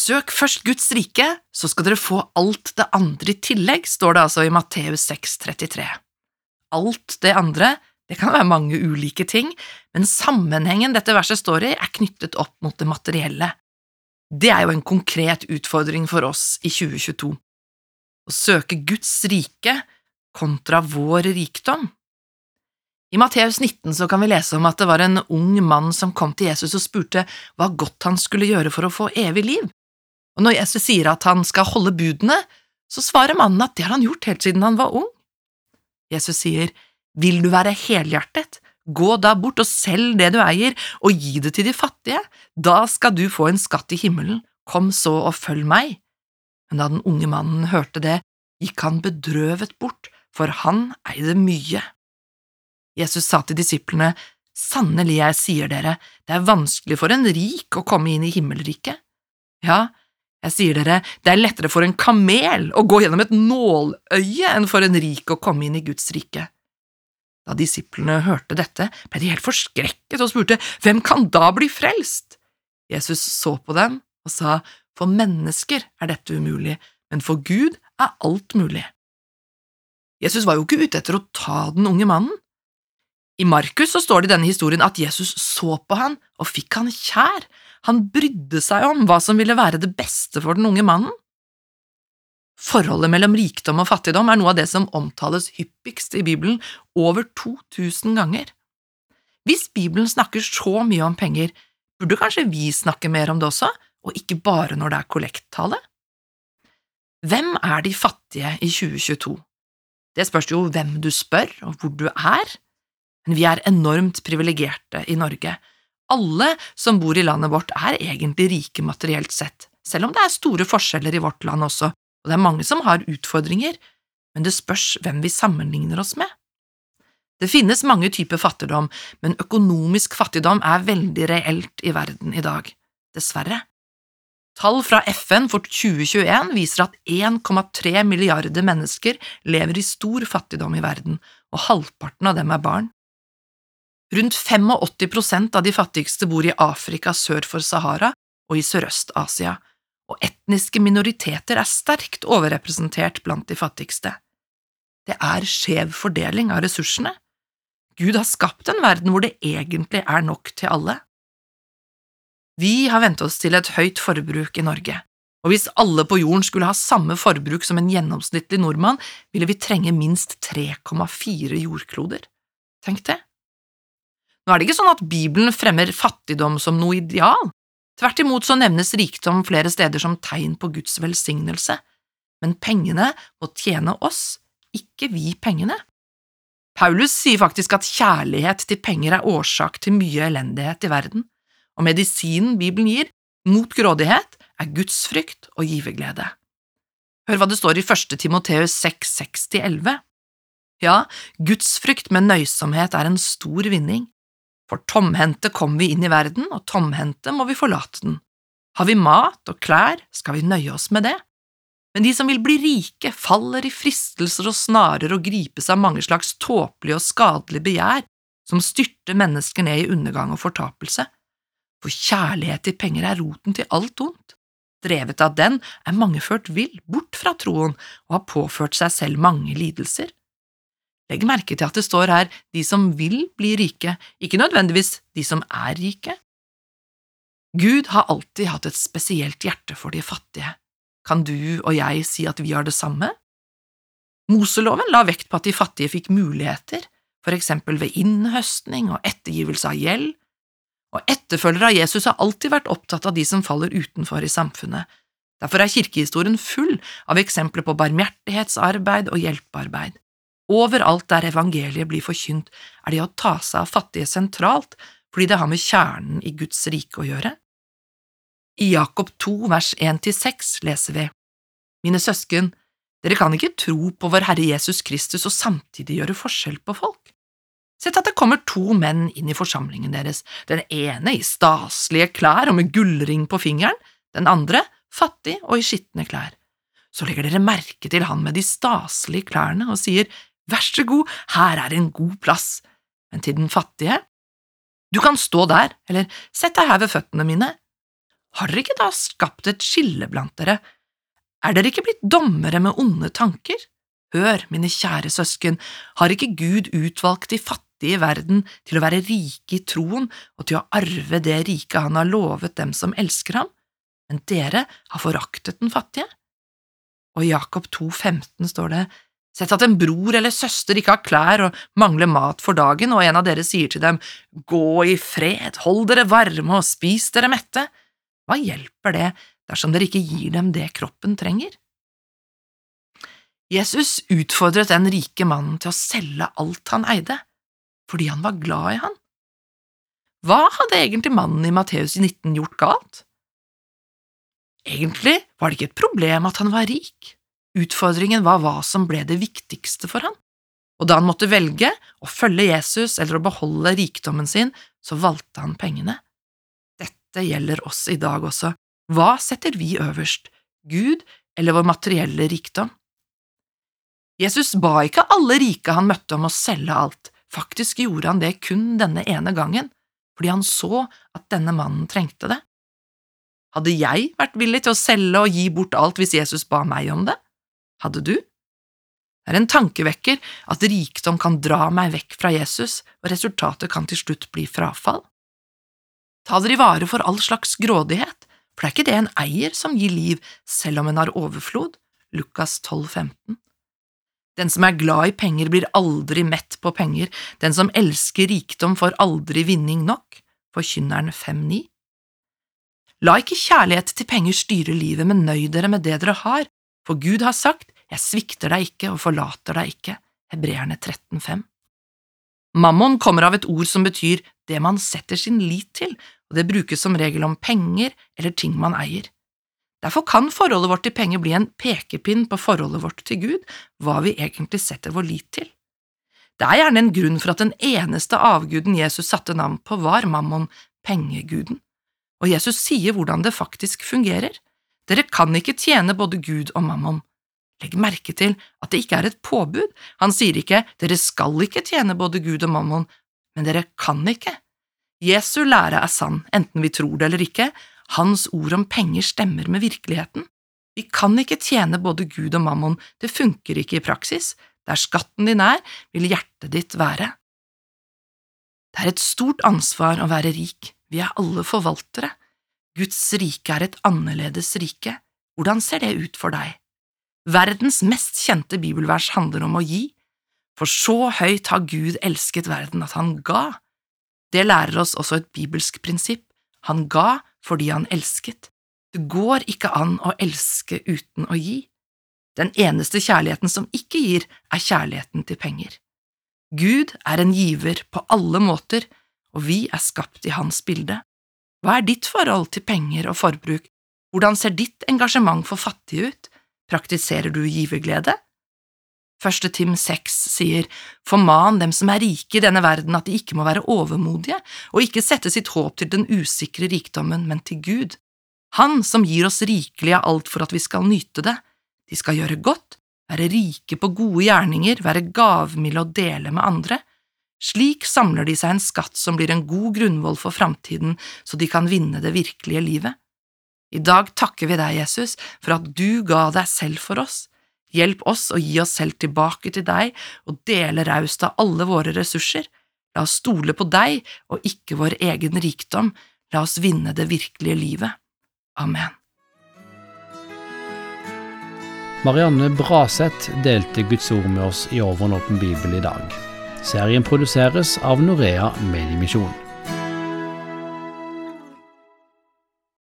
Søk først Guds rike, så skal dere få alt det andre i tillegg, står det altså i Matteus 6,33. Alt det andre, det kan være mange ulike ting, men sammenhengen dette verset står i, er knyttet opp mot det materielle. Det er jo en konkret utfordring for oss i 2022. Å søke Guds rike kontra vår rikdom. I Matteus 19 så kan vi lese om at det var en ung mann som kom til Jesus og spurte hva godt han skulle gjøre for å få evig liv. Og når Jesus sier at han skal holde budene, så svarer mannen at det har han gjort helt siden han var ung. Jesus sier, Vil du være helhjertet, gå da bort og selg det du eier, og gi det til de fattige, da skal du få en skatt i himmelen, kom så og følg meg. Men da den unge mannen hørte det, gikk han bedrøvet bort, for han eide mye. Jesus sa til disiplene, Sannelig, jeg sier dere, det er vanskelig for en rik å komme inn i himmelriket. Ja, jeg sier dere, det er lettere for en kamel å gå gjennom et nåløye enn for en rik å komme inn i Guds rike. Da disiplene hørte dette, ble de helt forskrekket og spurte, Hvem kan da bli frelst? Jesus så på dem og sa, For mennesker er dette umulig, men for Gud er alt mulig. Jesus var jo ikke ute etter å ta den unge mannen. I Markus så står det i denne historien at Jesus så på han og fikk han kjær, han brydde seg om hva som ville være det beste for den unge mannen. Forholdet mellom rikdom og fattigdom er noe av det som omtales hyppigst i Bibelen, over 2000 ganger. Hvis Bibelen snakker så mye om penger, burde kanskje vi snakke mer om det også, og ikke bare når det er kollekttale? Hvem er de fattige i 2022? Det spørs jo hvem du spør og hvor du er men vi er enormt privilegerte i Norge. Alle som bor i landet vårt er egentlig rike materielt sett, selv om det er store forskjeller i vårt land også, og det er mange som har utfordringer, men det spørs hvem vi sammenligner oss med. Det finnes mange typer fattigdom, men økonomisk fattigdom er veldig reelt i verden i dag, dessverre. Tall fra FN for 2021 viser at 1,3 milliarder mennesker lever i stor fattigdom i verden, og halvparten av dem er barn. Rundt 85% av de fattigste bor i Afrika sør for Sahara og i Sørøst-Asia, og etniske minoriteter er sterkt overrepresentert blant de fattigste. Det er skjev fordeling av ressursene. Gud har skapt en verden hvor det egentlig er nok til alle. Vi har vent oss til et høyt forbruk i Norge, og hvis alle på jorden skulle ha samme forbruk som en gjennomsnittlig nordmann, ville vi trenge minst 3,4 jordkloder. Tenk det. Nå er det ikke sånn at Bibelen fremmer fattigdom som noe ideal. Tvert imot så nevnes rikdom flere steder som tegn på Guds velsignelse, men pengene må tjene oss, ikke vi pengene. Paulus sier faktisk at kjærlighet til penger er årsak til mye elendighet i verden, og medisinen Bibelen gir mot grådighet, er gudsfrykt og giverglede. Hør hva det står i 1. Timoteus 6, 6–11. Ja, gudsfrykt med nøysomhet er en stor vinning, for tomhendte kom vi inn i verden, og tomhendte må vi forlate den. Har vi mat og klær, skal vi nøye oss med det. Men de som vil bli rike, faller i fristelser og snarer og gripes av mange slags tåpelige og skadelige begjær som styrter mennesker ned i undergang og fortapelse. For kjærlighet til penger er roten til alt ondt. Drevet av den er mange ført vill bort fra troen og har påført seg selv mange lidelser. Legg merke til at det står her de som vil bli rike, ikke nødvendigvis de som er rike. Gud har alltid hatt et spesielt hjerte for de fattige. Kan du og jeg si at vi har det samme? Moseloven la vekt på at de fattige fikk muligheter, for eksempel ved innhøstning og ettergivelse av gjeld, og etterfølgere av Jesus har alltid vært opptatt av de som faller utenfor i samfunnet. Derfor er kirkehistorien full av eksempler på barmhjertighetsarbeid og hjelpearbeid. Overalt der evangeliet blir forkynt, er det å ta seg av fattige sentralt, fordi det har med kjernen i Guds rike å gjøre. I Jakob 2 vers 1–6 leser vi, Mine søsken, dere kan ikke tro på vår Herre Jesus Kristus og samtidig gjøre forskjell på folk. Sett at det kommer to menn inn i forsamlingen deres, den ene i staselige klær og med gullring på fingeren, den andre fattig og i skitne klær. Så legger dere merke til han med de staselige klærne og sier, Vær så god, her er en god plass. Men til den fattige, du kan stå der, eller sett deg her ved føttene mine. har dere ikke da skapt et skille blant dere? Er dere ikke blitt dommere med onde tanker? Hør, mine kjære søsken, har ikke Gud utvalgt de fattige i verden til å være rike i troen og til å arve det riket han har lovet dem som elsker ham? Men dere har foraktet den fattige. Og i Jakob 2,15 står det, Sett at en bror eller søster ikke har klær og mangler mat for dagen, og en av dere sier til dem, Gå i fred, hold dere varme og spis dere mette. Hva hjelper det dersom dere ikke gir dem det kroppen trenger? Jesus utfordret den rike mannen til å selge alt han eide, fordi han var glad i han. Hva hadde egentlig mannen i Matteus 19 gjort galt? Egentlig var det ikke et problem at han var rik, utfordringen var hva som ble det viktigste for han, og da han måtte velge å følge Jesus eller å beholde rikdommen sin, så valgte han pengene. Dette gjelder oss i dag også, hva setter vi øverst, Gud eller vår materielle rikdom? Jesus ba ikke alle rike han møtte om å selge alt, faktisk gjorde han det kun denne ene gangen, fordi han så at denne mannen trengte det. Hadde jeg vært villig til å selge og gi bort alt hvis Jesus ba meg om det? Hadde du? Det er en tankevekker at rikdom kan dra meg vekk fra Jesus, og resultatet kan til slutt bli frafall. Ta dere i vare for all slags grådighet, for det er ikke det en eier som gir liv selv om en har overflod. Lukas 12, 15. Den som er glad i penger, blir aldri mett på penger, den som elsker rikdom, får aldri vinning nok. Forkynneren 5.9. La ikke kjærlighet til penger styre livet, men nøy dere med det dere har, for Gud har sagt, Jeg svikter deg ikke og forlater deg ikke, Hebreerne 13,5. Mammon kommer av et ord som betyr det man setter sin lit til, og det brukes som regel om penger eller ting man eier. Derfor kan forholdet vårt til penger bli en pekepinn på forholdet vårt til Gud, hva vi egentlig setter vår lit til. Det er gjerne en grunn for at den eneste avguden Jesus satte navn på, var mammon, pengeguden, og Jesus sier hvordan det faktisk fungerer. Dere kan ikke tjene både Gud og mammon. Legg merke til at det ikke er et påbud, han sier ikke dere skal ikke tjene både Gud og mammon, men dere kan ikke. Jesu lære er sann, enten vi tror det eller ikke, hans ord om penger stemmer med virkeligheten. Vi kan ikke tjene både Gud og mammon, det funker ikke i praksis, der skatten din er, vil hjertet ditt være. Det er et stort ansvar å være rik, vi er alle forvaltere. Guds rike er et annerledes rike. Hvordan ser det ut for deg? Verdens mest kjente bibelvers handler om å gi, for så høyt har Gud elsket verden at han ga. Det lærer oss også et bibelsk prinsipp, han ga fordi han elsket. Det går ikke an å elske uten å gi. Den eneste kjærligheten som ikke gir, er kjærligheten til penger. Gud er en giver på alle måter, og vi er skapt i hans bilde. Hva er ditt forhold til penger og forbruk, hvordan ser ditt engasjement for fattige ut, praktiserer du giverglede? Første Tim 6 sier, Forman dem som er rike i denne verden at de ikke må være overmodige, og ikke sette sitt håp til den usikre rikdommen, men til Gud. Han som gir oss rikelig av alt for at vi skal nyte det. De skal gjøre godt, være rike på gode gjerninger, være gavmilde og dele med andre. Slik samler de seg en skatt som blir en god grunnvoll for framtiden, så de kan vinne det virkelige livet. I dag takker vi deg, Jesus, for at du ga deg selv for oss. Hjelp oss å gi oss selv tilbake til deg og dele raust av alle våre ressurser. La oss stole på deg og ikke vår egen rikdom. La oss vinne det virkelige livet. Amen. Marianne Braseth delte Guds ord med oss i Over bibel i dag. Serien produseres av Norea Mediemisjon.